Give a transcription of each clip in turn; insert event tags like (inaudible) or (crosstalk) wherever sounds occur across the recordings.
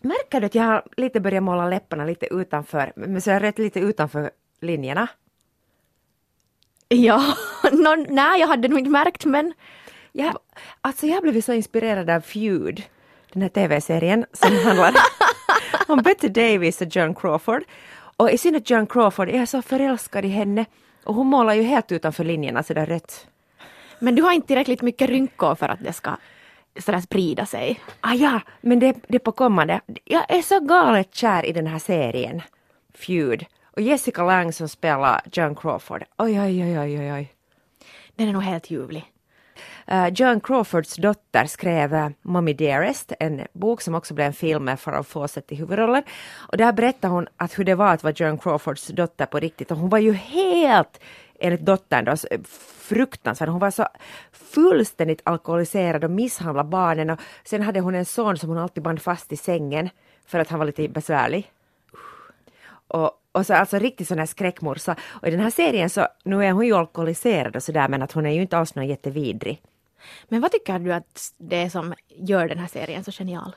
Märker du att jag har lite börjat måla läpparna lite utanför, men så är rätt lite utanför linjerna? Ja, (laughs) no, nej jag hade nog inte märkt men Jag, alltså jag blev så inspirerad av Feud, den här tv-serien som handlar (laughs) om Betty Davis och Joan Crawford. Och i synnerhet Joan Crawford, jag är så förälskad i henne. Och hon målar ju helt utanför linjerna sådär rött. Men du har inte tillräckligt mycket rynkor för att det ska sådär sprida sig. Ah ja, men det, det är på kommande. Jag är så galet kär i den här serien. Feud. Och Jessica Lange som spelar Joan Crawford. Oj, oj, oj, oj, oj, oj. Den är nog helt ljuvlig. Uh, Joan Crawfords dotter skrev uh, Mommy Dearest, en bok som också blev en film med Farrah Fawcett i huvudrollen. Och där berättar hon att hur det var att vara Joan Crawfords dotter på riktigt. Och hon var ju helt, enligt dottern då, så fruktansvärd. Hon var så fullständigt alkoholiserad och misshandlade barnen. Och sen hade hon en son som hon alltid band fast i sängen för att han var lite besvärlig. Och, och så alltså riktigt sån här skräckmorsa. Och i den här serien så, nu är hon ju alkoholiserad och sådär men att hon är ju inte alls någon jättevidrig. Men vad tycker du att det är som gör den här serien så genial?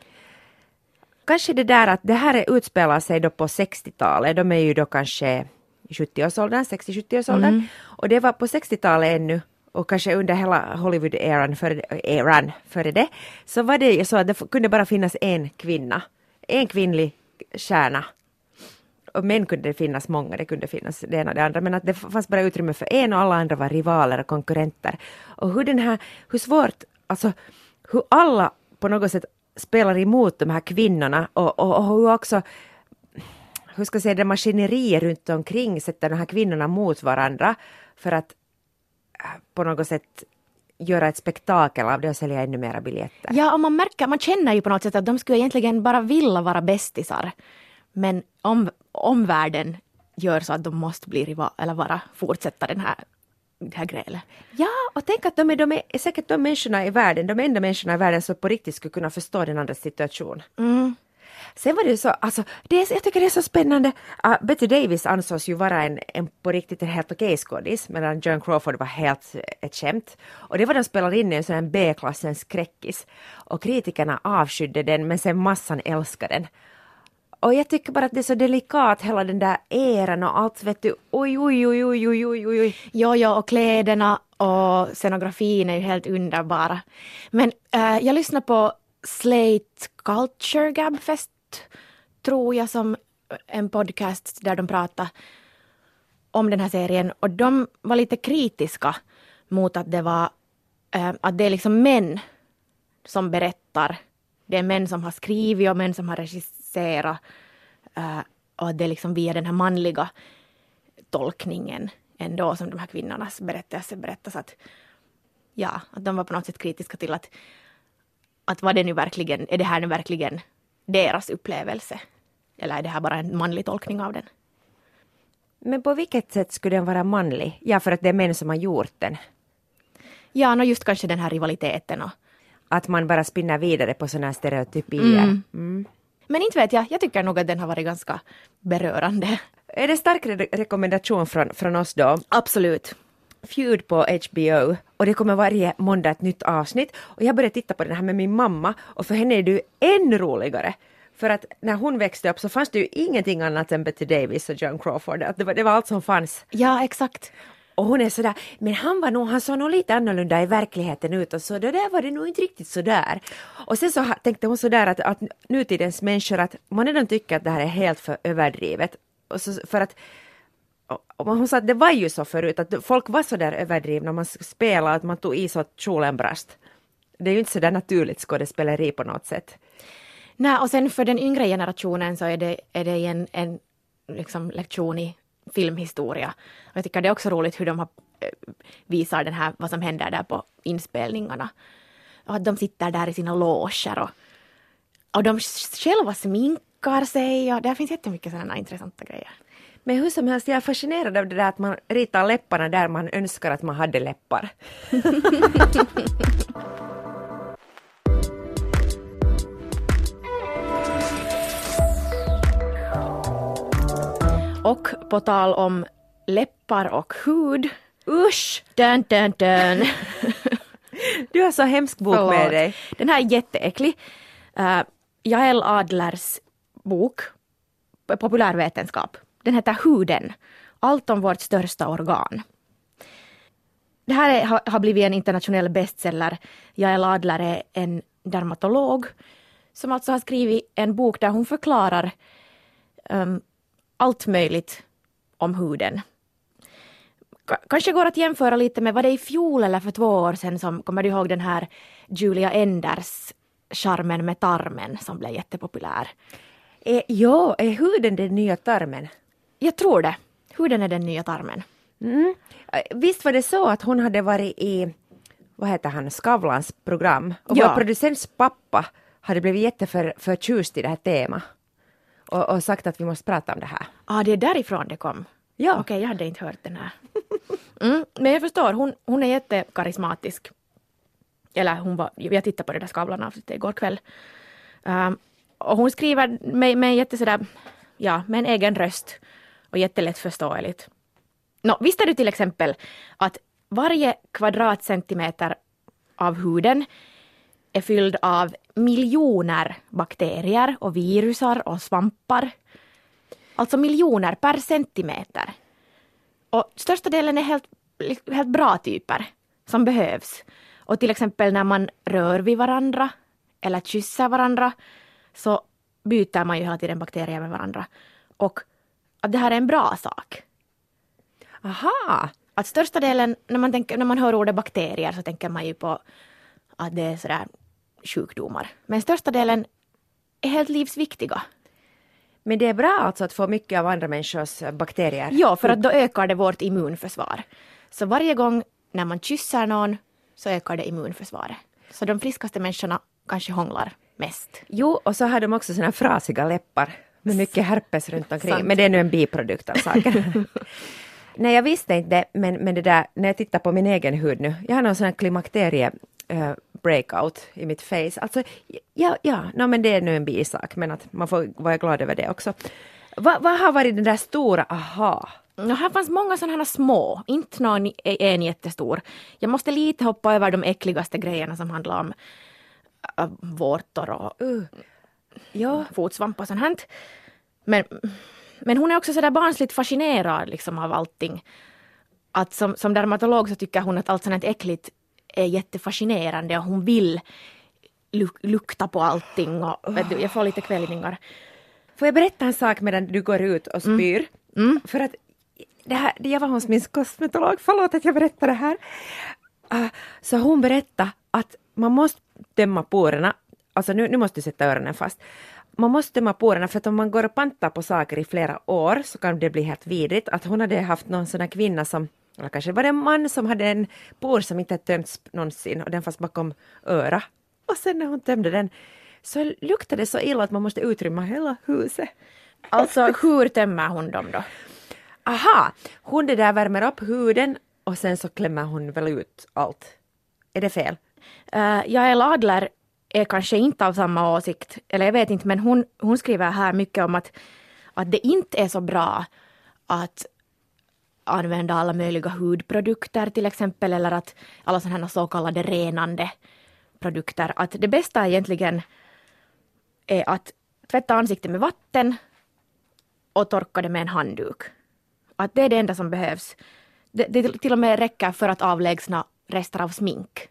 Kanske det där att det här utspelar sig då på 60-talet, de är ju då kanske i 70-årsåldern, 60-70-årsåldern. Mm. Och det var på 60-talet ännu och kanske under hela Hollywood-eran före, eran före det, så var det ju så att det kunde bara finnas en kvinna, en kvinnlig stjärna och män kunde det finnas många, det kunde finnas det ena och det andra, men att det fanns bara utrymme för en och alla andra var rivaler och konkurrenter. Och hur den här, hur svårt, alltså hur alla på något sätt spelar emot de här kvinnorna och, och, och hur också hur ska jag säga, det maskineriet runt omkring sätter de här kvinnorna mot varandra för att äh, på något sätt göra ett spektakel av det och sälja ännu mera biljetter. Ja, och man märker, man känner ju på något sätt att de skulle egentligen bara vilja vara bästisar. Men om, omvärlden gör så att de måste bli rival, eller bara fortsätta den här, det här grälet. Ja, och tänk att de är, de är säkert de människorna i världen, de enda människorna i världen som på riktigt skulle kunna förstå den andra situation. Mm. Sen var det ju så, alltså, det är, jag tycker det är så spännande. Uh, Betty Davis ansågs ju vara en, en på riktigt en helt okej skådis medan John Crawford var helt eh, ett skämt. Och det var de spelade in i en sån här B-klassens skräckis. Och kritikerna avskydde den men sen massan älskade den. Och jag tycker bara att det är så delikat hela den där eran och allt vet du. Oj, oj, oj, oj, oj, oj, oj. Jo, jo, och kläderna och scenografin är ju helt underbara. Men uh, jag lyssnar på Slate Culture Tror jag, som en podcast där de pratade om den här serien och de var lite kritiska mot att det var äh, att det är liksom män som berättar. Det är män som har skrivit och män som har regisserat äh, och att det är liksom via den här manliga tolkningen ändå som de här kvinnornas berättelser berättas att ja, att de var på något sätt kritiska till att att var det nu verkligen, är det här nu verkligen deras upplevelse? Eller är det här bara en manlig tolkning av den? Men på vilket sätt skulle den vara manlig? Ja, för att det är män som har gjort den. Ja, no just kanske den här rivaliteten och... Att man bara spinner vidare på sådana här stereotypier. Mm. Mm. Men inte vet jag, jag tycker nog att den har varit ganska berörande. Är det stark re rekommendation från, från oss då? Absolut. Feud på HBO och det kommer varje måndag ett nytt avsnitt. Och jag började titta på den här med min mamma och för henne är det ju ännu roligare. För att när hon växte upp så fanns det ju ingenting annat än Betty Davis och Joan Crawford. Det, var, det var allt som fanns. Ja, exakt. Och hon är sådär, men han var nog, han såg nog lite annorlunda i verkligheten ut och så det där var det nog inte riktigt sådär. Och sen så tänkte hon sådär att, att nutidens människor att man redan tycker att det här är helt för överdrivet. Och så, för att hon sa att det var ju så förut att folk var så där överdrivna, man spelade att man tog i så att kjolen brast. Det är ju inte så där naturligt skådespeleri på något sätt. Nej, och sen för den yngre generationen så är det, är det en, en liksom lektion i filmhistoria. Och jag tycker det är också roligt hur de har, eh, visar den här, vad som händer där på inspelningarna. Och att de sitter där i sina loger och, och de själva sminkar sig och där finns jättemycket sådana intressanta grejer. Men hur som helst, jag är fascinerad av det där att man ritar läpparna där man önskar att man hade läppar. (laughs) och på tal om läppar och hud, usch! Dun, dun, dun. (laughs) du har så hemsk bok Förlåt. med dig. Den här är jätteäcklig. Uh, Jael Adlers bok, populärvetenskap. Den heter Huden, allt om vårt största organ. Det här är, har, har blivit en internationell bestseller. Jael Adler är en dermatolog som alltså har skrivit en bok där hon förklarar um, allt möjligt om huden. K kanske går att jämföra lite med vad det är i fjol eller för två år sedan som, kommer du ihåg den här Julia Enders charmen med tarmen som blev jättepopulär? Eh, ja, är huden den nya tarmen? Jag tror det. Huden är den nya tarmen. Mm. Visst var det så att hon hade varit i, vad heter han, Skavlans program och Ja. vår producents pappa hade blivit jätteförtjust i det här temat och, och sagt att vi måste prata om det här. Ah, det är därifrån det kom? Ja. Okej, jag hade inte hört den här. (laughs) Mm, men jag förstår, hon, hon är jättekarismatisk. Eller hon var, jag tittade på det där Skavlan-avsnittet igår kväll. Um, och hon skriver med, med jätte sådär, ja, med en egen röst och jättelättförståeligt. Nå, visste du till exempel att varje kvadratcentimeter av huden är fylld av miljoner bakterier och virusar och svampar. Alltså miljoner per centimeter. Och största delen är helt, helt bra typer som behövs. Och till exempel när man rör vid varandra eller kysser varandra så byter man ju hela tiden bakterier med varandra. Och att det här är en bra sak. Aha! Att största delen, när man, tänker, när man hör ordet bakterier så tänker man ju på att det är sådär sjukdomar. Men största delen är helt livsviktiga. Men det är bra alltså att få mycket av andra människors eh, bakterier. Ja, för att då ökar det vårt immunförsvar. Så varje gång när man kysser någon så ökar det immunförsvaret. Så de friskaste människorna kanske hånglar mest. Jo, och så har de också såna här frasiga läppar med mycket herpes runt omkring. Sant. Men det är nu en biprodukt av saken. (laughs) Nej, jag visste inte men, men det där, när jag tittar på min egen hud nu, jag har någon sån här klimakterie eh, breakout i mitt face. Alltså, ja, ja, no, men det är nu en bisak, men att man får vara glad över det också. Va- Vad har varit den där stora aha? Och här fanns många sådana här små, inte någon en jättestor. Jag måste lite hoppa över de äckligaste grejerna som handlar om äh, vårtor och Uh. Ja, fotsvamp och sånt här. Men, men hon är också sådär barnsligt fascinerad liksom av allting. Att som, som dermatolog så tycker hon att allt sånt här äckligt är jättefascinerande och hon vill luk, lukta på allting och vet du, jag får lite kvällningar. Får jag berätta en sak medan du går ut och spyr? För att det här, jag var hos min kosmetolog, förlåt att jag berättar det här. Ah, så hon berättade att man måste tömma porerna, alltså nu, nu måste du sätta öronen fast. Man måste tömma porerna för att om man går och pantar på saker i flera år så kan det bli helt vidrigt. Att hon hade haft någon sån här kvinna som, eller kanske var det en man som hade en por som inte tömts någonsin och den fanns bakom öra. Och sen när hon tömde den så luktade det så illa att man måste utrymma hela huset. Alltså hur tömmer hon dem då? Aha, hon det där värmer upp huden och sen så klämmer hon väl ut allt. Är det fel? Uh, Jael Adler är kanske inte av samma åsikt, eller jag vet inte, men hon, hon skriver här mycket om att, att det inte är så bra att använda alla möjliga hudprodukter till exempel, eller att alla sådana här så kallade renande produkter. Att det bästa egentligen är att tvätta ansiktet med vatten och torka det med en handduk. Att det är det enda som behövs. Det, det till och med räcker för att avlägsna rester av smink.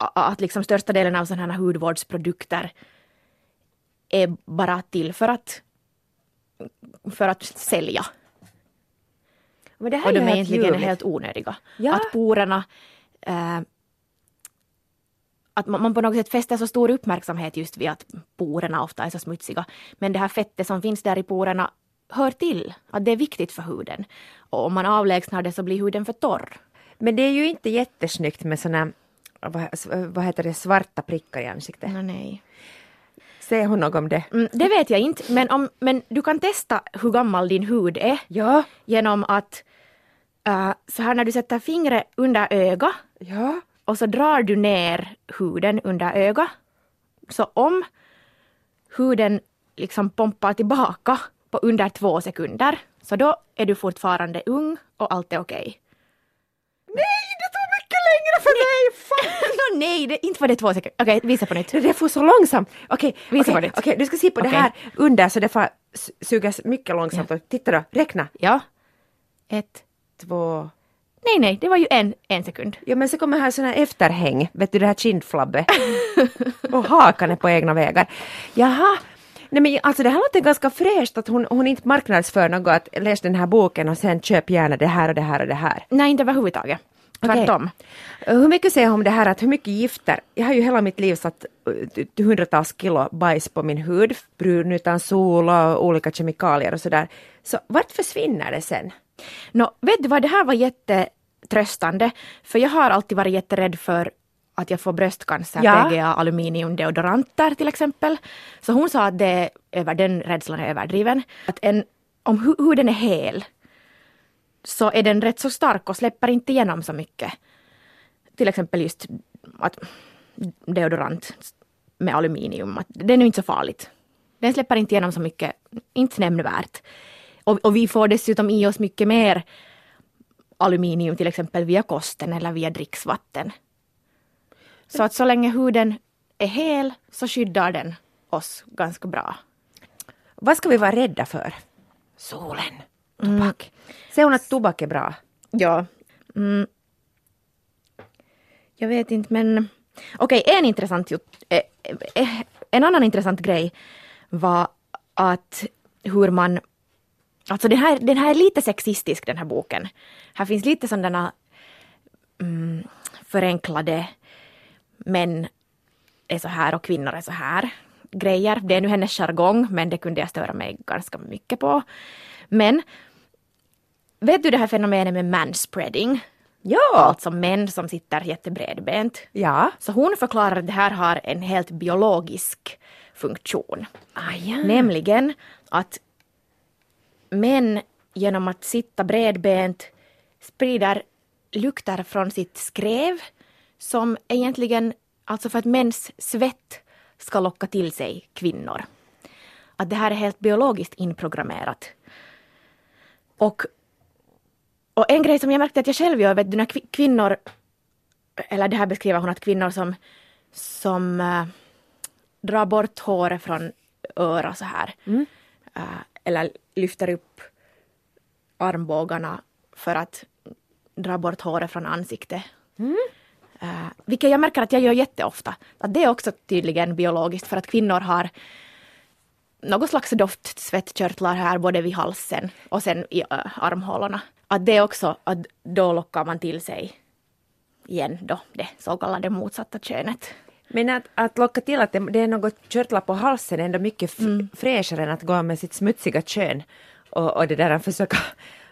Att liksom största delen av sådana här hudvårdsprodukter är bara till för att, för att sälja. Men det här Och de är egentligen ljuvligt. helt onödiga. Ja. Att porerna eh, att man, man på något sätt fäster så stor uppmärksamhet just vid att porerna ofta är så smutsiga. Men det här fettet som finns där i porerna hör till. Att det är viktigt för huden. Och om man avlägsnar det så blir huden för torr. Men det är ju inte jättesnyggt med såna, vad, vad heter det, svarta prickar i ansiktet. Nå, nej. Säger hon något om det? Mm, det vet jag inte, men, om, men du kan testa hur gammal din hud är Ja, genom att eh, så här när du sätter fingret under ögat ja. och så drar du ner huden under ögat. Så om huden liksom pompar tillbaka på under två sekunder, så då är du fortfarande ung och allt är okej. Nej, det tog mycket svängde för mig! Fan. (laughs) no, nej, det, inte var det två sekunder. Okej, visa på nytt. Det får så långsamt. Okej, Visa okej, på ditt. okej, du ska se på det här under så det får sugas mycket långsamt. Och titta då, räkna. Ja. Ett. Två. Nej, nej, det var ju en, en sekund. Ja men så kommer här här efterhäng, vet du det här kindflabbet. (laughs) och hakan är på egna vägar. Jaha. Nej men alltså det här låter ganska fräscht att hon, hon inte marknadsför något att läs den här boken och sen köp gärna det här och det här och det här. Nej, inte överhuvudtaget. Tvärtom. Hur mycket säger om det här att hur mycket gifter, jag har ju hela mitt liv satt uh, hundratals kilo bajs på min hud, brun utan sol och olika kemikalier och sådär. Så vart försvinner det sen? Nå, vet du vad, det här var jättetröstande. För jag har alltid varit jätterädd för att jag får bröstcancer, Ja. PGA, aluminiumdeodoranter till exempel. Så hon sa att det över, den rädslan är överdriven. Att en, om hu- huden är hel så är den rätt så stark och släpper inte igenom så mycket. Till exempel just att deodorant med aluminium, att det är inte så farligt. Den släpper inte igenom så mycket, inte nämnvärt. Och, och vi får dessutom i oss mycket mer aluminium till exempel via kosten eller via dricksvatten. Så att så länge huden är hel så skyddar den oss ganska bra. Vad ska vi vara rädda för? Solen. Tobak. Säger hon att tobak är bra? Ja. Mm. Jag vet inte men okej, en intressant ju- eh, eh, en annan intressant grej var att hur man Alltså den här, den här är lite sexistisk den här boken. Här finns lite sådana mm, förenklade män är så här och kvinnor är så här grejer. Det är nu hennes jargong men det kunde jag störa mig ganska mycket på. Men vet du det här fenomenet med manspreading? Ja. Alltså män som sitter jättebredbent. Ja. Så hon förklarar att det här har en helt biologisk funktion. Ah, ja. Nämligen att män genom att sitta bredbent sprider lukter från sitt skrev som egentligen, alltså för att mäns svett ska locka till sig kvinnor. Att det här är helt biologiskt inprogrammerat. Och, och en grej som jag märkte att jag själv gör, vet du, när kvi- kvinnor, eller det här beskriver hon att kvinnor som, som äh, drar bort håret från öra så här. Äh, eller lyfter upp armbågarna för att dra bort håret från ansiktet. Äh, vilket jag märker att jag gör jätteofta. Att det är också tydligen biologiskt för att kvinnor har något slags doftsvettkörtlar här både vid halsen och sen i äh, armhålorna. Att det också, att då lockar man till sig igen då det så kallade motsatta könet. Men att, att locka till att det, det är något körtlar på halsen är ändå mycket f- fräschare än att gå med sitt smutsiga kön och, och det där att försöka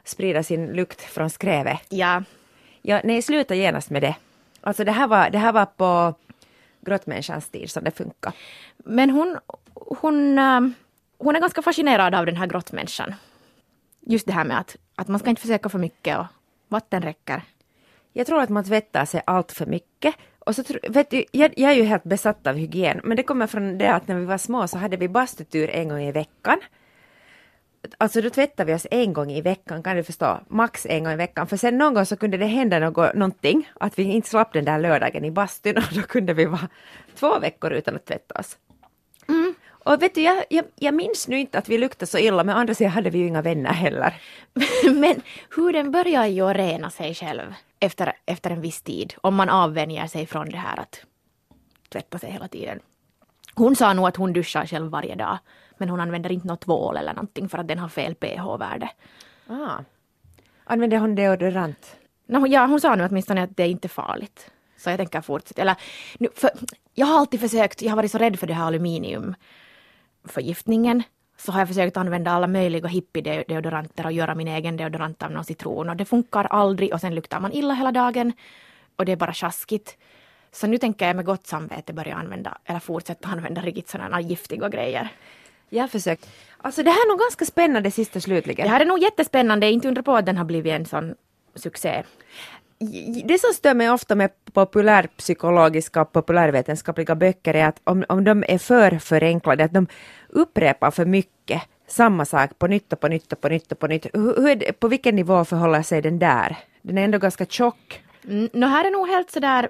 sprida sin lukt från skrävet. Ja, Ja, nej, sluta genast med det. Alltså det här var, det här var på grottmänniskans tid som det funkar. Men hon, hon, äh, hon är ganska fascinerad av den här grottmänniskan. Just det här med att, att man ska inte försöka för mycket och vatten räcker. Jag tror att man tvättar sig allt för mycket. Och så vet du, jag, jag är ju helt besatt av hygien, men det kommer från det att när vi var små så hade vi bastutur en gång i veckan. Alltså då tvättade vi oss en gång i veckan, kan du förstå? Max en gång i veckan. För sen någon gång så kunde det hända något, någonting, att vi inte slapp den där lördagen i bastun (laughs) och då kunde vi vara två veckor utan att tvätta oss. Och vet du, jag, jag, jag minns nu inte att vi luktade så illa, men å andra sidan hade vi ju inga vänner heller. (laughs) Men huden börjar ju att rena sig själv efter, efter en viss tid. Om man avvänjer sig från det här att tvätta sig hela tiden. Hon sa nog att hon duschar själv varje dag. Men hon använder inte något tvål eller någonting för att den har fel pH-värde. Ah. Använder hon deodorant? No, ja, hon sa nu åtminstone att det är inte farligt. Så jag tänker fortsätta. Eller, nu, för, jag har alltid försökt, jag har varit så rädd för det här aluminiumförgiftningen. Så har jag försökt använda alla möjliga hippie-deodoranter och göra min egen deodorant av någon citron. Och det funkar aldrig och sen luktar man illa hela dagen. Och det är bara sjaskigt. Så nu tänker jag med gott samvete börja använda, eller fortsätta använda riktigt sådana giftiga grejer. Jag har försökt. Alltså det här är nog ganska spännande sist och slutligen. Det här är nog jättespännande, inte undra på att den har blivit en sån succé. Det som stör mig ofta med populärpsykologiska och populärvetenskapliga böcker är att om, om de är för förenklade, att de upprepar för mycket samma sak på nytt och på nytt och på nytt och på nytt. Hur, hur är det, på vilken nivå förhåller sig den där? Den är ändå ganska tjock. Mm, no, här är nog helt sådär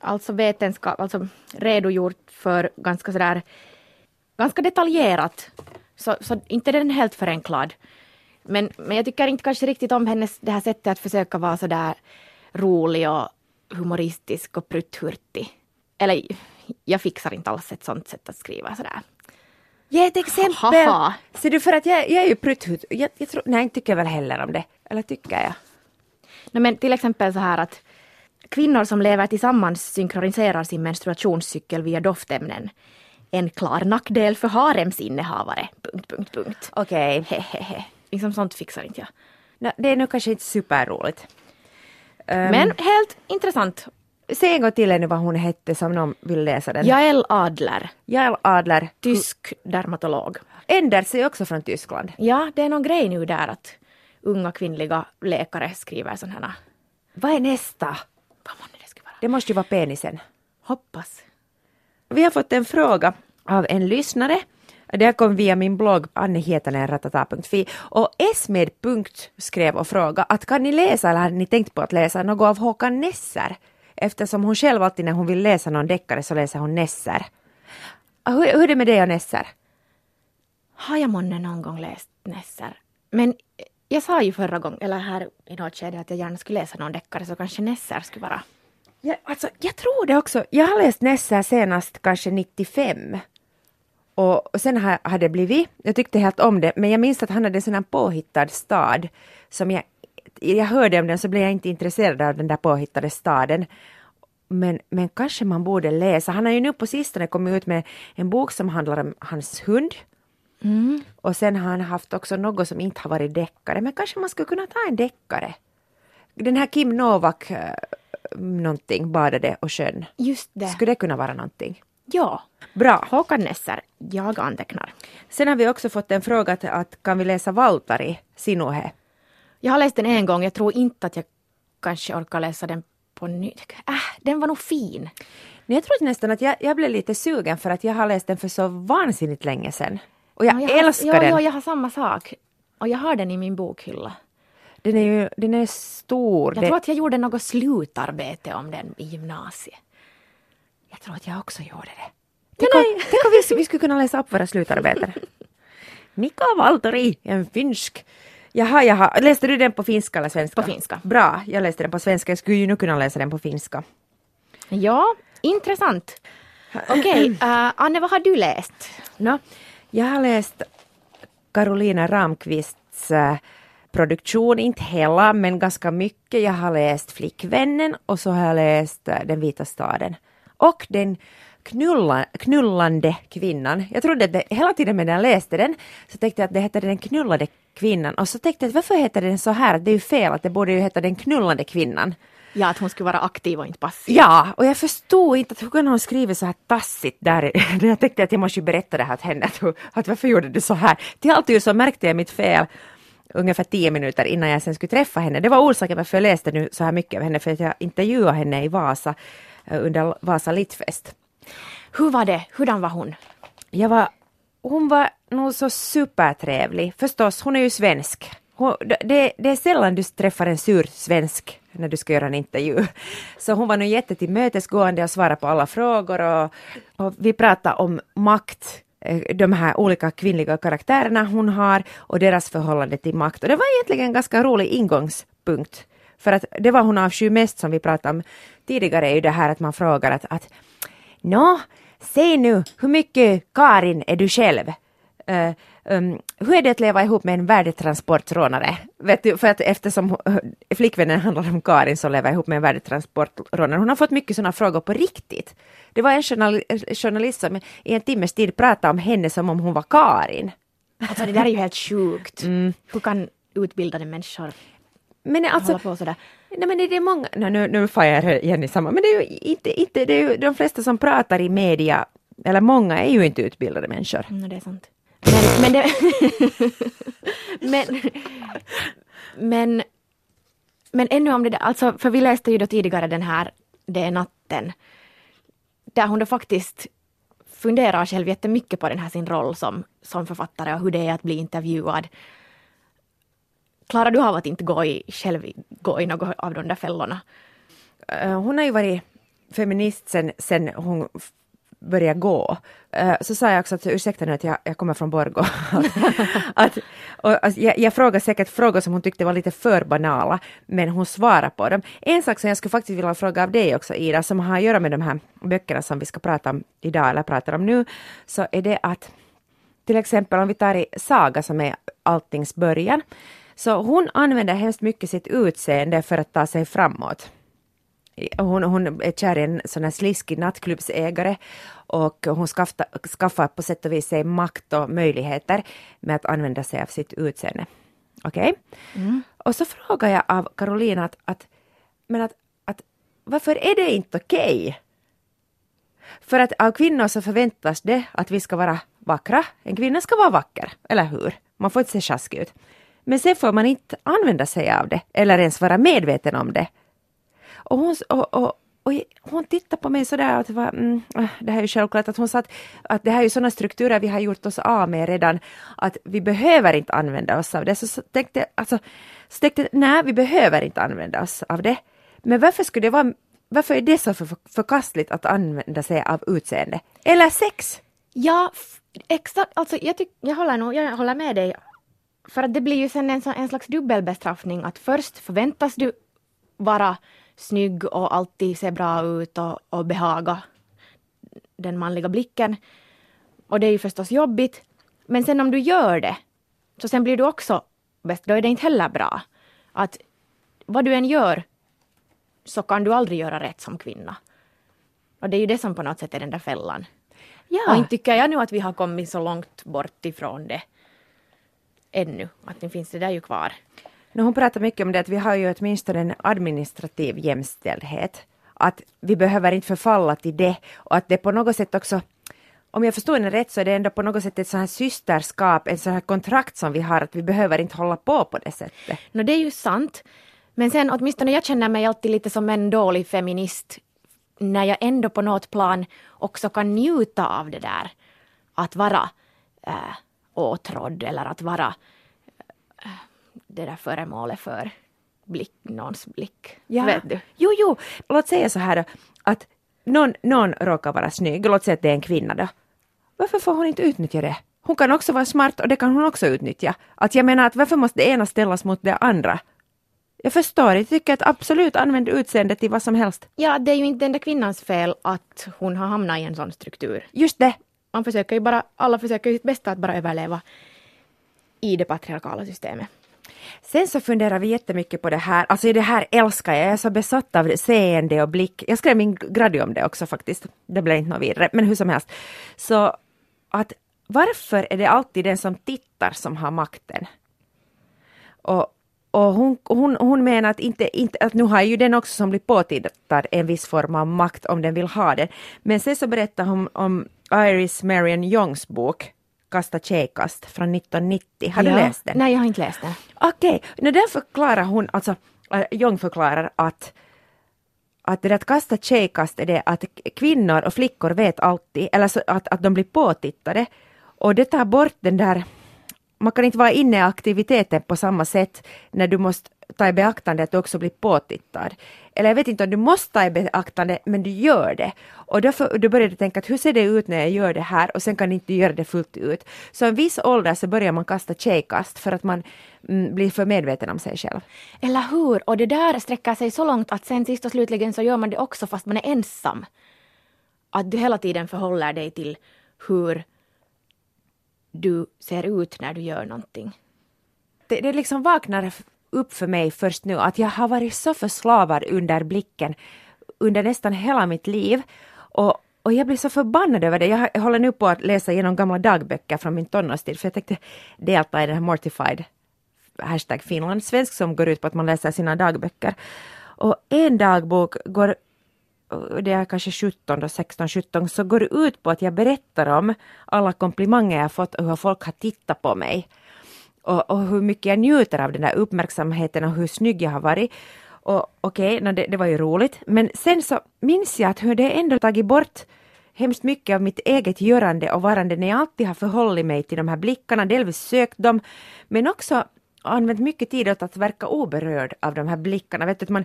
alltså vetenskap, alltså redogjort för ganska sådär ganska detaljerat. Så, så inte den helt förenklad. Men, men jag tycker inte kanske riktigt om hennes det här sättet att försöka vara sådär rolig och humoristisk och prutthurtig. Eller jag fixar inte alls ett sånt sätt att skriva sådär. Ge ett exempel! Haha. Ser du, för att jag, jag är ju prutthut. Jag, jag tror, nej, inte tycker jag väl heller om det. Eller tycker jag? No, men till exempel så här att kvinnor som lever tillsammans synkroniserar sin menstruationscykel via doftämnen. En klar nackdel för haremsinnehavare. Punkt, punkt, punkt. Okej. Hehehe. Liksom sånt fixar inte jag. Det är nog kanske inte superroligt. Um, Men helt intressant. Säg en gång till ännu vad hon hette som någon vill läsa den. Jael Adler, Jael Adler. tysk dermatolog. Enders är också från Tyskland. Ja, det är någon grej nu där att unga kvinnliga läkare skriver sådana här... Vad är nästa? Vad månne det skulle vara? Det måste ju vara penisen. Hoppas. Vi har fått en fråga av en lyssnare. Det här kom via min blogg annehietanen.ratata.fi och Esmed. skrev och frågade att kan ni läsa eller har ni tänkt på att läsa något av Håkan Nesser? Eftersom hon själv alltid när hon vill läsa någon deckare så läser hon Nesser. Hur, hur är det med dig och Nesser? Har jag månne någon gång läst Nesser? Men jag sa ju förra gången, eller här i något skede, att jag gärna skulle läsa någon deckare så kanske Nesser skulle vara... Ja, alltså, jag tror det också. Jag har läst Nesser senast kanske 95. Och, och sen har, har det blivit, jag tyckte helt om det, men jag minns att han hade en sån här påhittad stad som jag, jag hörde om den så blev jag inte intresserad av den där påhittade staden. Men, men kanske man borde läsa. Han har ju nu på sistone kommit ut med en bok som handlar om hans hund. Och sen har han haft också något som inte har varit deckare, men kanske man skulle kunna ta en deckare. Den här Kim Novak eh, någonting, badade och sjön. Just det. Skulle det kunna vara någonting? Ja. Bra. Håkan Nesser, jag antecknar. Sen har vi också fått en fråga till att kan vi läsa Valtari Sinuhe? Jag har läst den en gång, jag tror inte att jag kanske orkar läsa den på nytt. Äh, den var nog fin. Men jag tror nästan att jag, jag blev lite sugen för att jag har läst den för så vansinnigt länge sedan. Och jag, Ja, har, älskar ja, den. Ja, jag har samma sak. Och jag har den i min bokhylla. Den är ju den är stor. Jag det, tror att jag gjorde något slutarbete om den i gymnasiet. Jag tror att jag också gjorde det. Tänk om, nej. tänk om vi, vi skulle kunna läsa upp våra slutarbeten. (laughs) Mika Valtari, en finsk. Jaha, jaha. Läste du den på finska eller svenska? På finska. Bra, jag läste den på svenska. Jag skulle ju nu kunna läsa den på finska. Ja, intressant. Okej, (clears throat) eh, Anne, vad har du läst? Nå, jag har läst Carolina Ramqvists äh, produktion, inte hela men ganska mycket. Jag har läst Flickvännen och så har jag läst äh, Den vita staden. Och den knulla, knullande kvinnan. Jag trodde att det, hela tiden medan jag läste den så tänkte jag att det hette Den knullade kvinnan och så tänkte jag att varför heter den så här? Det är ju fel, att det borde ju heta Den knullande kvinnan. Ja, att hon skulle vara aktiv och inte passiv. Ja, och jag förstod inte att hur kan hon skriva så här tassigt där. (laughs) Jag tänkte att jag måste ju berätta det här till henne, att, varför gjorde du så här? Till allt så märkte jag mitt fel ungefär tio minuter innan jag sen skulle träffa henne. Det var orsaken varför jag läste nu så här mycket av henne, för att jag intervjuade henne i Vasa under Vasa Littfest. Hur var det? Hurdan var hon? Jag var, hon var nog så supertrevlig. Förstås, hon är ju svensk. Hon, det, det är sällan du träffar en sur svensk när du ska göra en intervju. (laughs) Så hon var nog jättetillmötesgående och svarade på alla frågor och, och vi pratade om makt, eh, de här olika kvinnliga karaktärerna hon har och deras förhållande till makt. Och det var egentligen en ganska rolig ingångspunkt. För att det var hon avskyr mest som vi pratade om tidigare är ju det här att man frågar att, att Nå, säg nu, hur mycket Karin är du själv? Eh, um, hur är det att leva ihop med en värdetransportrånare? Vet du, för att eftersom uh, flickvännen handlar om Karin som lever ihop med en värdetransportrånare. Hon har fått mycket sådana frågor på riktigt. Det var en journal journalist som i en timmes tid pratade om henne som om hon var Karin. Alltså det där är ju helt sjukt. Hur kan utbildade människor Men alltså, hålla på sådär? Nej men det är många, nej, nu, nu får jag igen i samma, men det är ju inte, inte, det är ju de flesta som pratar i media, eller många är ju inte utbildade människor. Mm, det är sant. Men, men det... (laughs) men, men, men ännu om det där, alltså, för vi läste ju då tidigare den här Det är natten, där hon då faktiskt funderar själv jättemycket på den här sin roll som, som författare och hur det är att bli intervjuad. Klarar du av att inte gå i, själv gå i något av de där fällorna? Eh, hon har ju varit feminist sen, sen hon börja gå. Eh, så sa jag också att ursäkta nu att jag, jag kommer från Borgå. (laughs) att, och, alltså, jag, jag frågade säkert frågor som hon tyckte var lite för banala, men hon svarade på dem. En sak som jag skulle faktiskt vilja fråga av dig också Ida, som har att göra med de här böckerna som vi ska prata om idag, eller pratar om nu, så är det att till exempel om vi tar i Saga som är alltings början, så hon använder hemskt mycket sitt utseende för att ta sig framåt hon, hon är kär i en sån här sliskig nattklubbsägare och hon skaffar, skaffar på sätt och vis sig makt och möjligheter med att använda sig av sitt utseende. Okej? Okay? Mm. Och så frågar jag av Carolina att, att, men att, att varför är det inte okej? Okay? För att av kvinnor så förväntas det att vi ska vara vackra. En kvinna ska vara vacker, eller hur? Man får inte se sjaskig ut. Men sen får man inte använda sig av det eller ens vara medveten om det och hon, och, och, och hon tittade på mig sådär att det, var, mm, äh, det här är ju självklart att hon sa att, att det här är ju sådana strukturer vi har gjort oss av med redan, att vi behöver inte använda oss av det. Så, så tänkte alltså, så tänkte nej vi behöver inte använda oss av det. Men varför skulle det vara, varför är det så för, förkastligt att använda sig av utseende? Eller sex? Ja, exakt, alltså jag, tyck, jag, håller nog, jag håller med dig. För att det blir ju sen en, en slags dubbelbestraffning att först förväntas du vara snygg och alltid se bra ut och, och behaga den manliga blicken. Och det är ju förstås jobbigt. Men sen om du gör det, så sen blir du också bäst, då är det inte heller bra. Att vad du än gör så kan du aldrig göra rätt som kvinna. Och det är ju det som på något sätt är den där fällan. Ja. Och inte tycker jag nu att vi har kommit så långt bort ifrån det ännu. Att nu finns det där ju kvar. No, hon pratar mycket om det att vi har ju åtminstone en administrativ jämställdhet. Att vi behöver inte förfalla till det och att det på något sätt också om jag förstår henne rätt så är det ändå på något sätt ett sånt här systerskap, ett sånt här kontrakt som vi har att vi behöver inte hålla på på det sättet. No, det är ju sant. Men sen åtminstone jag känner mig alltid lite som en dålig feminist när jag ändå på något plan också kan njuta av det där. Att vara äh, åtrådd eller att vara det där föremålet för blick, någons blick. Ja. Vet du? Jo, jo, låt säga så här då, att någon, någon råkar vara snygg, låt säga att det är en kvinna då. Varför får hon inte utnyttja det? Hon kan också vara smart och det kan hon också utnyttja. Att jag menar att varför måste det ena ställas mot det andra? Jag förstår inte, jag tycker att absolut använd utseendet till vad som helst. Ja, det är ju inte den där kvinnans fel att hon har hamnat i en sån struktur. Just det. Man försöker ju bara, alla försöker ju sitt bästa att bara överleva i det patriarkala systemet. Sen så funderar vi jättemycket på det här, alltså det här älskar jag, jag är så besatt av seende och blick. Jag skrev min gradi om det också faktiskt, det blev inte något vidare, men hur som helst. Så att varför är det alltid den som tittar som har makten? Och, och hon, hon, hon menar att, inte, inte, att nu har ju den också som blir påtittad en viss form av makt om den vill ha den. Men sen så berättar hon om Iris Marion Youngs bok Kasta tjejkast från 1990. Har ja. du läst den? Nej, jag har inte läst den. Okej, okay. där förklarar hon, alltså äh, Jung förklarar att att det där att kasta tjejkast är det att kvinnor och flickor vet alltid, eller så att, att de blir påtittade. Och det tar bort den där, man kan inte vara inne i aktiviteten på samma sätt när du måste ta i beaktande att du också blir påtittad. Eller jag vet inte om du måste ta i beaktande, men du gör det. Och därför, då börjar du tänka att hur ser det ut när jag gör det här och sen kan du inte göra det fullt ut. Så en viss ålder så börjar man kasta tjejkast för att man mm, blir för medveten om sig själv. Eller hur? Och det där sträcker sig så långt att sen sist och slutligen så gör man det också fast man är ensam. Att du hela tiden förhåller dig till hur du ser ut när du gör någonting. Det, det liksom vaknar upp för mig först nu att jag har varit så förslavad under blicken under nästan hela mitt liv. Och, och jag blir så förbannad över det. Jag håller nu på att läsa igenom gamla dagböcker från min tonårstid för jag tänkte delta i den här Mortified hashtag Finland svensk som går ut på att man läser sina dagböcker. Och en dagbok går det är kanske 17, då, 16, 17, så går det ut på att jag berättar om alla komplimanger jag fått och hur folk har tittat på mig och, och, hur mycket jag njuter av den där uppmärksamheten och hur snygg jag har varit. Och okej, okay, no, det, det, var ju roligt, men sen så minns jag att hur det ändå tagit bort hemskt mycket av mitt eget görande och varande när jag alltid har förhållit mig till de här blickarna, delvis sökt dem, men också använt mycket tid åt att verka oberörd av de här blickarna. Vet du, att man,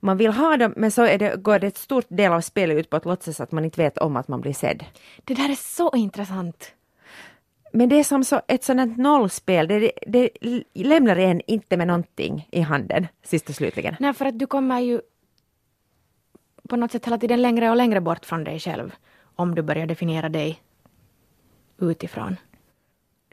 man vill ha dem men så är det, går det ett stort del av spelet ut på att låtsas att man inte vet om att man blir sedd. Det där är så intressant. Men det är som så, ett sådant nollspel, det, det, det lämnar en inte med någonting i handen sist och slutligen. Nej, för att du kommer ju på något sätt hela tiden längre och längre bort från dig själv om du börjar definiera dig utifrån.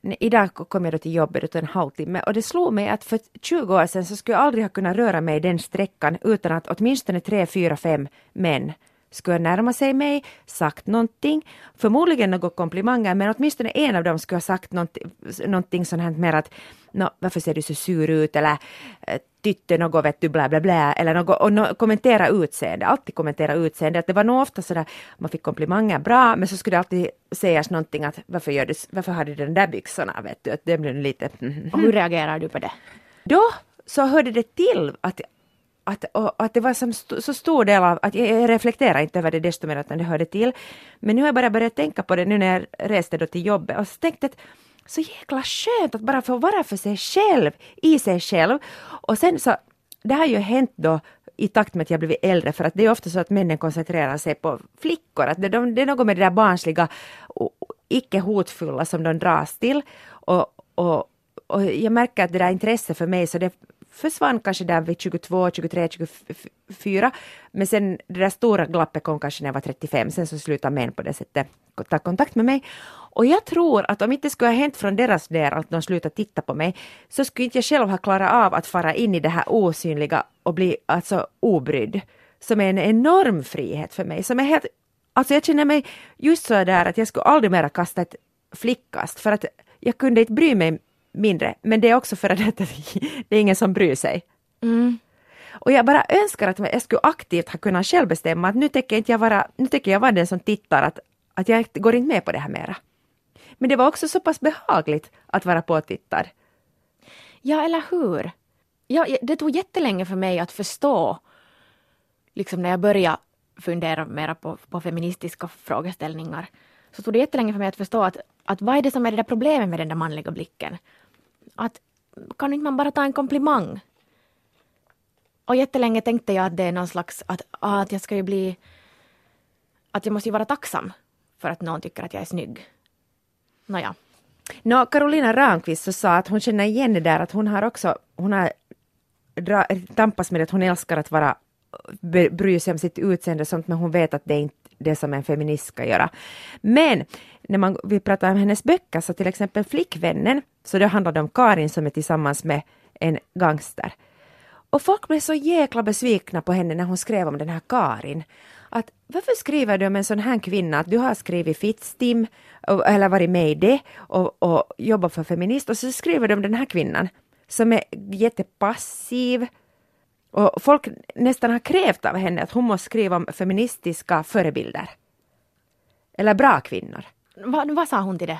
Idag kom jag då till jobbet utan en halvtimme och det slog mig att för 20 år sedan så skulle jag aldrig ha kunnat röra mig den sträckan utan att åtminstone tre, fyra, fem män skulle närma sig mig, sagt någonting, förmodligen några komplimanger, men åtminstone en av dem skulle ha sagt någonting, någonting sånt här mer att Nå, varför ser du så sur ut eller eh, tytte något vet du bla bla bla eller något och no, kommentera utseende, alltid kommentera utseende. Att det var nog ofta sådär, man fick komplimanger bra men så skulle det alltid sägas någonting att varför, gör du, varför har du den där byxorna vet du, att det blev lite... (laughs) Och hur reagerar du på det? Då så hörde det till att att, och, att det var som st så stor del av, att jag, reflekterar inte över det desto mer utan det hörde till. Men nu har jag bara börjat tänka på det nu när jag reste då till jobbet och så tänkte att så jäkla skönt att bara få vara för sig själv, i sig själv. Och sen så, det har ju hänt då i takt med att jag blivit äldre, för att det är ofta så att männen koncentrerar sig på flickor, att det, de, det är något med det där barnsliga och icke hotfulla som de dras till. Och, och, och jag märker att det där intresset för mig, så det försvann kanske där vid 22, 23, 24. Men sen det där stora glappet kom kanske när jag var 35. Sen så slutade män på det sättet ta kontakt med mig. Och jag tror att om inte skulle ha hänt från deras del att de slutade titta på mig så skulle inte jag själv ha klarat av att fara in i det här osynliga och bli alltså obrydd. Som är en enorm frihet för mig. Som är helt, alltså jag känner mig just så där att jag skulle aldrig mera kasta ett flickkast för att jag kunde inte bry mig mindre. Men det är också för att (laughs) det är ingen som bryr sig. Mm. Och jag bara önskar att jag skulle aktivt ha kunnat själv bestämma att nu tänker jag vara, nu tänker jag vara den som tittar, att, att jag går inte med på det här mera. Men det var också så pass behagligt att vara påtittad. Ja, eller hur? Ja, det tog jättelänge för mig att förstå, liksom när jag började fundera mera på, på feministiska frågeställningar, så tog det jättelänge för mig att förstå att, att vad är det som är det där problemet med den där manliga blicken? Att kan inte man bara ta en komplimang? Och jättelänge tänkte jag att det är någon slags, att, ah, att jag ska ju bli, att jag måste ju vara tacksam för att någon tycker att jag är snygg. Nåja. Nå, Carolina Ramqvist så sa att hon känner igen det där att hon har också, hon har tampas med att hon älskar att vara bry sig om sitt utseende och sånt men hon vet att det inte det som en feminist ska göra. Men när man, vi pratar om hennes böcker så till exempel Flickvännen, så det om Karin som är tillsammans med en gangster. Och folk blev så jäkla besvikna på henne när hon skrev om den här Karin. Att varför skriver du om en sån här kvinna att du har skrivit Fittstim eller varit med i det och, och jobbat för feminist och så skriver du om den här kvinnan som är jättepassiv, och folk nästan har krävt av henne att hon måste skriva om feministiska förebilder. Eller bra kvinnor. Va, vad sa hon till det?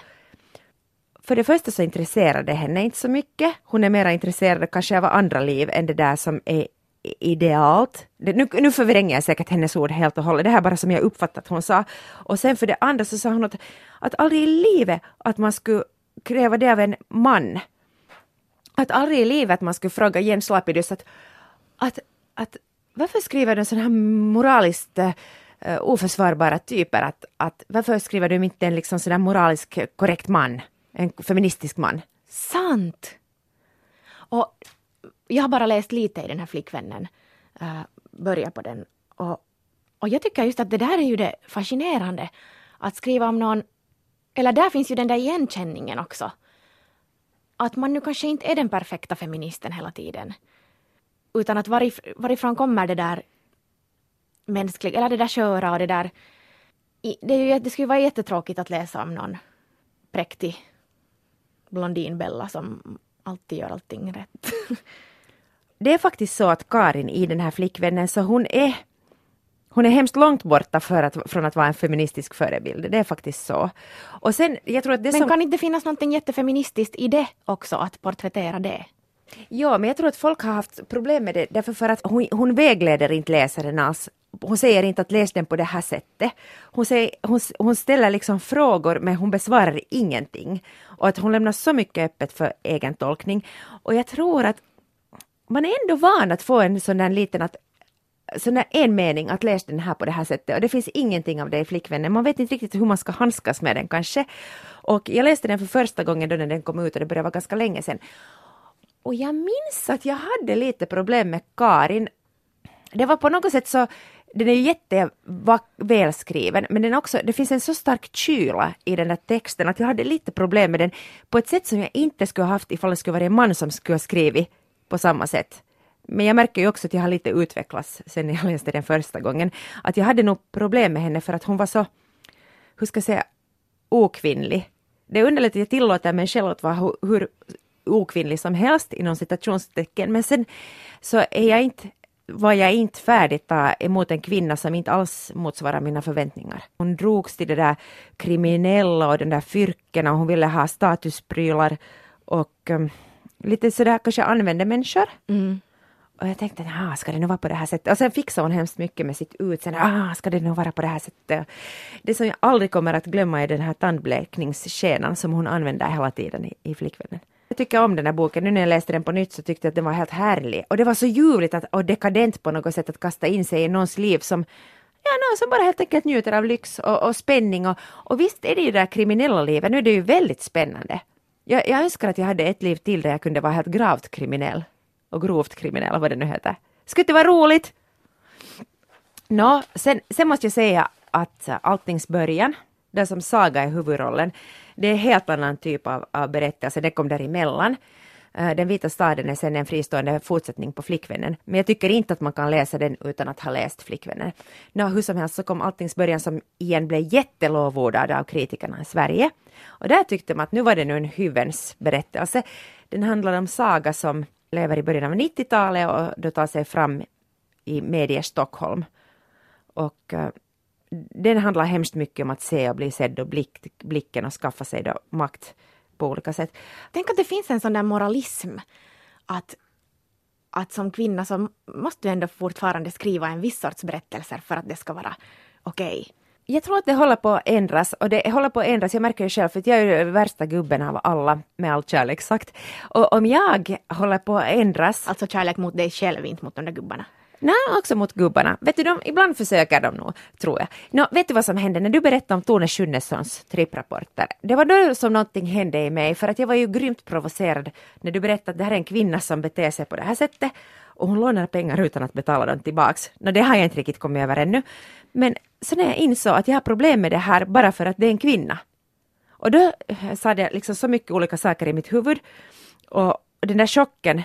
För det första så intresserade henne inte så mycket. Hon är mer intresserad kanske av andra liv än det där som är idealt. Det, nu, nu förvränger jag säkert hennes ord helt och hållet, det här bara som jag uppfattat hon sa. Och sen för det andra så sa hon att, att aldrig i livet att man skulle kräva det av en man. Att aldrig i livet att man skulle fråga Jens Lapidus att att, att varför skriver du sådana här moraliskt uh, oförsvarbara typer? Att, att, varför skriver du inte en liksom sådär moraliskt korrekt man? En feministisk man? Sant! Och jag har bara läst lite i den här flickvännen, eh, uh, börja på den. Och, och jag tycker just att det där är ju det fascinerande. Att skriva om någon, eller där finns ju den där igenkänningen också. Att man nu kanske inte är den perfekta feministen hela tiden. Utan att varif varifrån kommer det där mänskliga, eller det där köra och det där... Det, är ju, det skulle vara jättetråkigt att läsa om någon präktig blondinbella som alltid gör allting rätt. (laughs) det är faktiskt så att Karin i den här flickvännen, så hon är hon är hemskt långt borta för att, från att vara en feministisk förebild. Det är faktiskt så. Och sen, jag tror att det Men som... kan inte finnas något jättefeministiskt i det också, att porträttera det? Ja, men jag tror att folk har haft problem med det därför för att hon, hon vägleder inte läsaren alls. hon säger inte att läs den på det här sättet. Hon, säger, hon, hon ställer liksom frågor men hon besvarar ingenting. Och att hon lämnar så mycket öppet för egen tolkning. Och jag tror att man är ändå van att få en sån där liten att sån där en mening att läsa den här på det här sättet och det finns ingenting av det i flickvännen. Man vet inte riktigt hur man ska handskas med den kanske. Och jag läste den för första gången då när den kom ut och det började vara ganska länge sedan. Och jag minns att jag hade lite problem med Karin. Det var på något sätt så den är jättevälskriven men den också, det finns en så stark kyla i den där texten att jag hade lite problem med den på ett sätt som jag inte skulle ha haft ifall det skulle vara en man som skulle ha skrivit på samma sätt. Men jag märker ju också att jag har lite utvecklats sen jag läste den första gången. Att jag hade nog problem med henne för att hon var så, hur ska jag säga, okvinnlig. Det är underligt att jag tillåter mig själv att vara hur, hur okvinnlig som helst inom citationstecken men sen så är jag inte var jag inte färdig ta emot en kvinna som inte alls motsvarar mina förväntningar. Hon drogs till det där kriminella och den där fyrken och hon ville ha statusprylar och um, lite sådär kanske använde människor. Mm. Och jag tänkte, ah, ska det nu vara på det här sättet? Och sen fixade hon hemskt mycket med sitt utseende. Ah, ska det nu vara på det här sättet? Det som jag aldrig kommer att glömma är den här tandblekningsskenan som hon använder hela tiden i, i flickvännen. Jag tycker om den här boken. Nu när jag läste den på nytt så tyckte jag att den var helt härlig. Och det var så ljuvligt att, och dekadent på något sätt att kasta in sig i någons liv som Ja, någon som bara helt enkelt njuter av lyx och, och spänning. Och, och visst är det ju det där kriminella livet, nu är det ju väldigt spännande. Jag, jag önskar att jag hade ett liv till där jag kunde vara helt gravt kriminell. Och grovt kriminell, vad det nu heter. Skulle inte vara roligt? Nå, sen, sen måste jag säga att eh, alltings början, den som Saga är huvudrollen, det är en helt annan typ av, av berättelse, alltså det kom däremellan. Uh, den vita staden är sen en fristående fortsättning på Flickvännen, men jag tycker inte att man kan läsa den utan att ha läst Flickvännen. Nå, hur som helst så kom Alltings början som igen blev jättelovordad av kritikerna i Sverige. Och där tyckte man att nu var det nu en hyvens berättelse. Den handlar om Saga som lever i början av 90-talet och då tar sig fram i medie Stockholm. Och uh, den handlar hemskt mycket om att se och bli sedd och blick, blicken och skaffa sig då makt på olika sätt. Tänk att det finns en sån där moralism att, att som kvinna så måste du ändå fortfarande skriva en viss sorts berättelser för att det ska vara okej. Okay. Jag tror att det håller på att ändras och det håller på att ändras, jag märker ju själv för jag är ju värsta gubben av alla med all kärlek sagt. Och om jag håller på att ändras. Alltså kärlek mot dig själv, inte mot de där gubbarna. Nej, också mot gubbarna. Vet du, de, ibland försöker de nog, tror jag. Nå, vet du vad som hände när du berättade om Tone Schunnessons tripprapporter? Det var då som någonting hände i mig, för att jag var ju grymt provocerad när du berättade att det här är en kvinna som beter sig på det här sättet och hon lånar pengar utan att betala dem tillbaks. Nå, det har jag inte riktigt kommit över ännu. Men så när jag insåg att jag har problem med det här bara för att det är en kvinna. Och då eh, sa det liksom så mycket olika saker i mitt huvud. Och den där chocken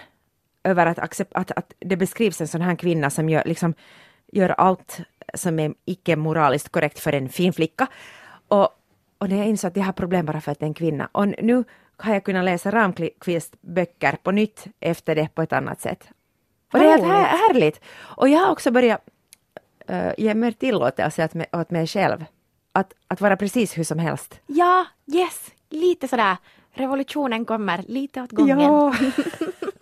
över att, accept, att, att det beskrivs en sån här kvinna som gör, liksom, gör allt som är icke moraliskt korrekt för en fin flicka. Och, och när jag insåg att jag har problem bara för att det är en kvinna. Och nu har jag kunnat läsa Ramqvist böcker på nytt efter det på ett annat sätt. Och det är helt här, härligt. Och jag har också börjat uh, ge mer tillåtelse åt mig, åt mig själv. Att, att vara precis hur som helst. Ja, yes, lite sådär revolutionen kommer lite åt gången. Ja. (laughs)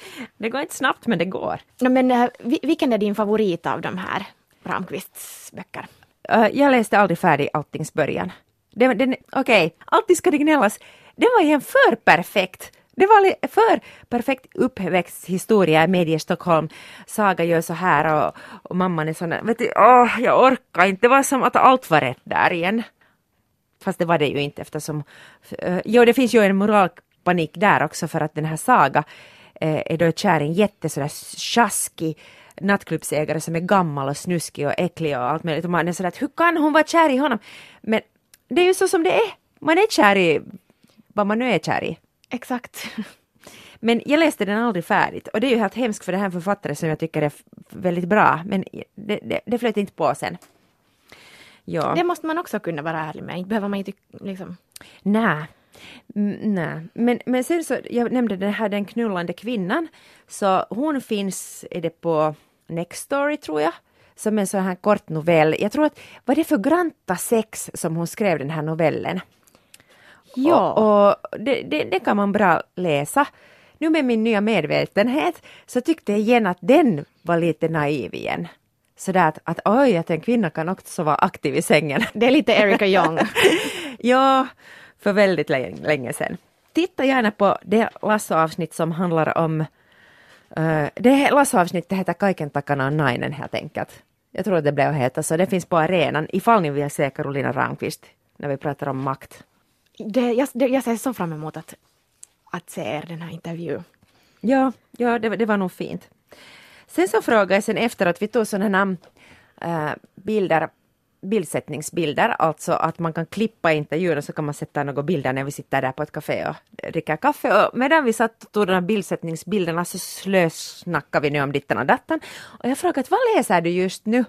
(laughs) det går inte snabbt men det går. No, men uh, vilken är din favorit av de här Ramqvists böcker? Uh, jag läste aldrig färdig Alltings början. Okej, okay. alltid ska det gnällas. Den var igen för perfekt. Det var för perfekt uppväxthistoria i Medie Stockholm. Saga gör så här och, och mamman är sån vet du, åh, jag orkar inte. Det var som att allt var rätt där igen. Fast det var det ju inte eftersom, uh, jo det finns ju en moralpanik där också för att den här Saga är då kär i en jätte sådär tjaskig nattklubbsägare som är gammal och snuskig och äcklig och allt möjligt. Och man är sådär hur kan hon vara kär i honom? Men det är ju så som det är. Man är kär i vad man nu är kär i. Exakt. (laughs) Men jag läste den aldrig färdigt och det är ju helt hemskt för det här en författare som jag tycker är väldigt bra men det, det, det flöt inte på sen. Ja. Det måste man också kunna vara ärlig med, inte behöver man inte liksom... Nej. Nej, men, men sen så, jag nämnde den här Den knullande kvinnan, så hon finns, är det på Nextory tror jag, som en sån här kort novell. Jag tror att, var det för Granta sex som hon skrev den här novellen? Ja. Och, och det, det, det, kan man bra läsa. Nu med min nya medvetenhet så tyckte jag igen att den var lite naiv igen. sådär att, att oj, att en kvinna kan också vara aktiv i sängen. Det är lite Erika Young. (laughs) ja, för väldigt länge, sedan. Titta gärna på det Lasso-avsnitt som handlar om uh, det Lasso-avsnittet heter Kaiken takana on nainen helt enkelt. Jag tror att det blev att heta så. Det finns på arenan ifall ni vill se Carolina Ramqvist när vi pratar om makt. Det, jag, det, jag ser så fram emot att, att se er den här intervjun. Ja, ja det, det var nog fint. Sen så frågade jag sen efter att vi tog sådana äh, bilder, bildsättningsbilder, alltså att man kan klippa intervjun och så kan man sätta några bilder när vi sitter där på ett café och dricker kaffe. Och medan vi satt och tog de här bildsättningsbilderna så slösnackade vi nu om ditten och datten. Och jag frågade vad läser du just nu?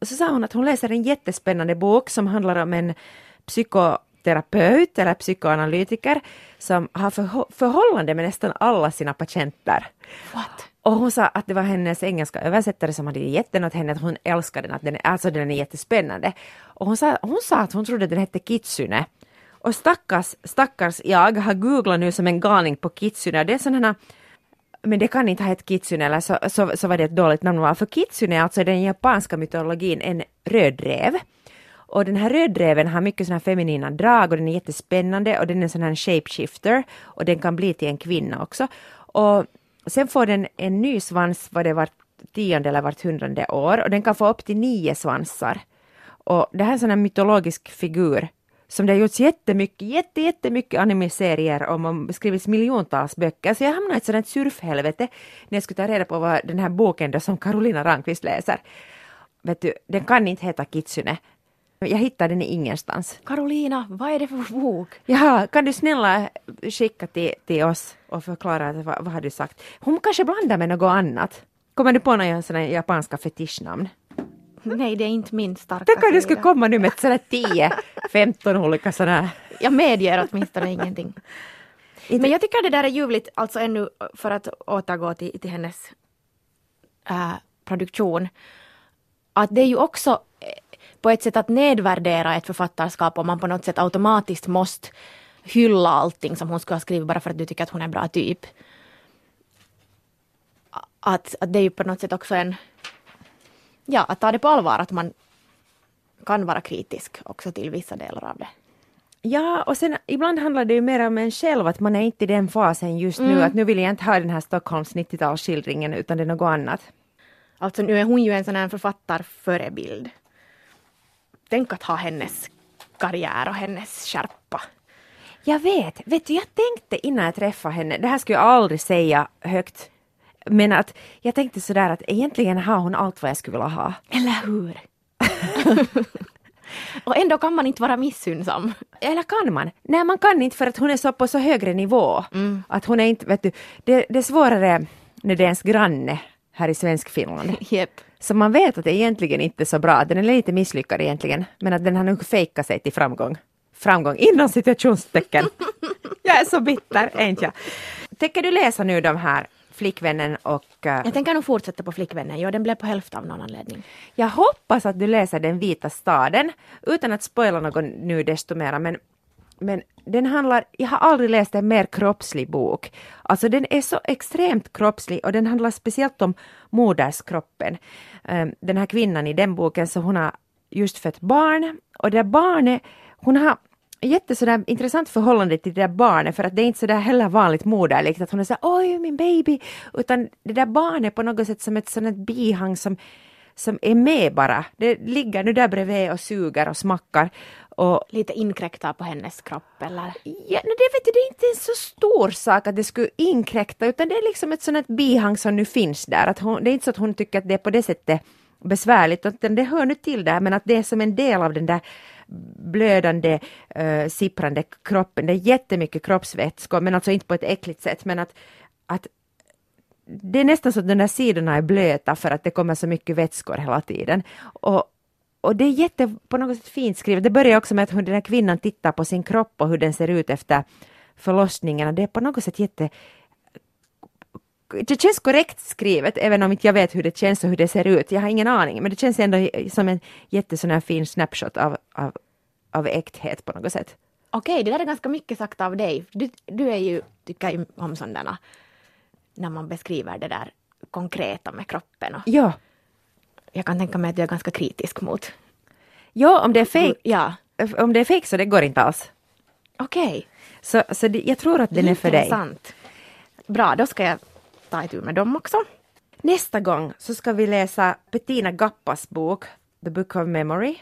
Och så sa hon att hon läser en jättespännande bok som handlar om en psykoterapeut eller psykoanalytiker som har förhållande med nästan alla sina patienter. What? Och hon sa att det var hennes engelska översättare som hade gett den åt henne, att hon älskade den, att den, alltså den är jättespännande. Och hon sa, hon sa att hon trodde den hette Kitsune. Och stackars, stackars jag har googlat nu som en galning på Kitsune. Det är sådana men det kan inte ha hett kitsune eller så, så, så var det ett dåligt namn. För kitsune är alltså i den japanska mytologin en rödräv. Och den här rödräven har mycket sådana feminina drag och den är jättespännande och den är en sån här shapeshifter och den kan bli till en kvinna också. Och sen får den en ny svans var det vart tionde eller vart hundrade år och den kan få upp till nio svansar. Och det här är en sån här mytologisk figur som det har gjorts jättemycket, jätte, jättemycket animeserier om och skrivits miljontals böcker. Så jag hamnade i ett sådant surfhelvete när jag skulle ta reda på vad den här boken då som Carolina Ramqvist läser. Vet du, den kan inte heta Kitsune. Jag hittade den ingenstans. Carolina, vad är det för bok? Jaha, kan du snälla skicka till, till oss och förklara vad, vad har du sagt? Hon kanske blandar med något annat. Kommer du på några sådana japanska fetischnamn? Nej, det är inte min starka Tänk om du skulle komma nu med sådär 10-15 olika sådana. Jag medger åtminstone ingenting. Men jag tycker det där är ljuvligt, alltså ännu för att återgå till, till hennes äh, produktion, att det är ju också på ett sätt att nedvärdera ett författarskap om man på något sätt automatiskt måste hylla allting som hon skulle ha skrivit bara för att du tycker att hon är en bra typ. Att, att det är ju på något sätt också en ja, att ta det på allvar att man kan vara kritisk också till vissa delar av det. Ja, och sen ibland handlar det ju mer om en själv, att man är inte i den fasen just mm. nu, att nu vill jag inte ha den här Stockholms 90-talsskildringen utan det är något annat. Alltså nu är hon ju en sån här författarförebild. Tänk att ha hennes karriär och hennes skärpa. Jag vet, vet du, jag tänkte innan jag träffade henne, det här skulle jag aldrig säga högt, men att jag tänkte sådär att egentligen har hon allt vad jag skulle vilja ha. Eller hur? (laughs) Och ändå kan man inte vara missunnsam. Eller kan man? Nej, man kan inte för att hon är så på så högre nivå. Mm. Att hon är inte, vet du, det, det är svårare när det är ens granne här i svensk Finland. Yep. (laughs) Så man vet att det egentligen inte är så bra. Den är lite misslyckad egentligen. Men att den har nog fejkat sig till framgång. Framgång inom situationstecken. (laughs) jag är så bitter, är inte jag? Tänker du läsa nu de här Flickvännen och... Uh, jag tänker nog fortsätta på Flickvännen, ja den blev på hälften av någon anledning. Jag hoppas att du läser Den vita staden, utan att spoila något nu desto mera, men, men den handlar, jag har aldrig läst en mer kroppslig bok. Alltså den är så extremt kroppslig och den handlar speciellt om moderskroppen. Ehm, den här kvinnan i den boken, så hon har just fött barn och det barnet, hon har jättesådär intressant förhållande till det där barnet för att det är inte sådär heller vanligt moderligt att hon är såhär oj min baby utan det där barnet på något sätt som ett sådant bihang som, som är med bara. Det ligger nu där bredvid och suger och smackar. Och, Lite inkräktar på hennes kropp eller? Ja, det, vet du, det är inte en så stor sak att det skulle inkräkta utan det är liksom ett sådant bihang som nu finns där. Att hon, det är inte så att hon tycker att det är på det sättet besvärligt utan det hör nu till där men att det är som en del av den där blödande, äh, sipprande kroppen. Det är jättemycket kroppsvätskor, men alltså inte på ett äckligt sätt, men att, att det är nästan så att de där sidorna är blöta för att det kommer så mycket vätskor hela tiden. Och, och det är jätte, på något sätt fint skrivet. Det börjar också med att den här kvinnan tittar på sin kropp och hur den ser ut efter förlossningen. Det är på något sätt jätte det känns korrekt skrivet, även om inte jag vet hur det känns och hur det ser ut. Jag har ingen aning, men det känns ändå som en jättesån fin snapshot av, av, av äkthet på något sätt. Okej, det där är ganska mycket sagt av dig. Du, du är ju, tycker ju om sådana, när man beskriver det där konkreta med kroppen. Och... Ja. jag kan tänka mig att du är ganska kritisk mot. Ja, om det är fake, Ja, om det är fake så det går inte alls. okej. Så, så det, jag tror att den är för dig. Intressant. Bra, då ska jag ta itu med dem också. Nästa gång så ska vi läsa Bettina Gappas bok The Book of Memory.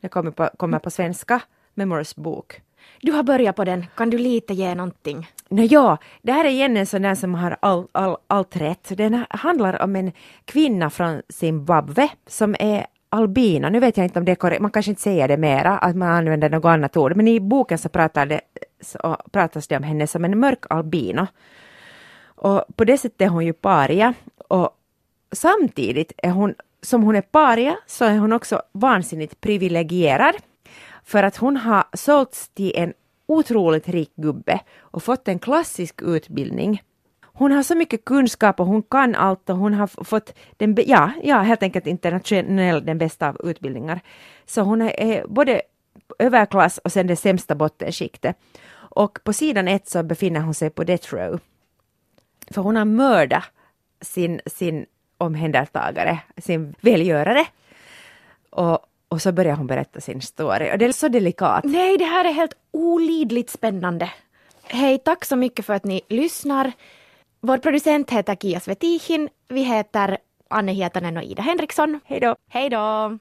Det kommer på, kommer på svenska, Memories bok. Du har börjat på den, kan du lite ge någonting? Nå ja, det här är igen en sån där som har all, all, allt rätt. Den handlar om en kvinna från Zimbabwe som är albino. Nu vet jag inte om det är korrekt, man kanske inte säger det mera, att man använder något annat ord, men i boken så, pratar det, så pratas det om henne som en mörk albino. Och på det sättet är hon ju paria och samtidigt är hon, som hon är paria, så är hon också vansinnigt privilegierad. För att hon har sålts till en otroligt rik gubbe och fått en klassisk utbildning. Hon har så mycket kunskap och hon kan allt och hon har fått den, ja, ja, helt enkelt internationell den bästa av utbildningar. Så hon är, är både överklass och sen det sämsta bottenskiktet. Och på sidan ett så befinner hon sig på death row. För hon har mördat sin, sin omhändertagare, sin välgörare. Och, och så börjar hon berätta sin story. Och det är så delikat. Nej, det här är helt olidligt spännande. Hej, tack så mycket för att ni lyssnar. Vår producent heter Kia Svetihin. Vi heter Anne Hietanen och Ida Henriksson. Hej då! Hej då!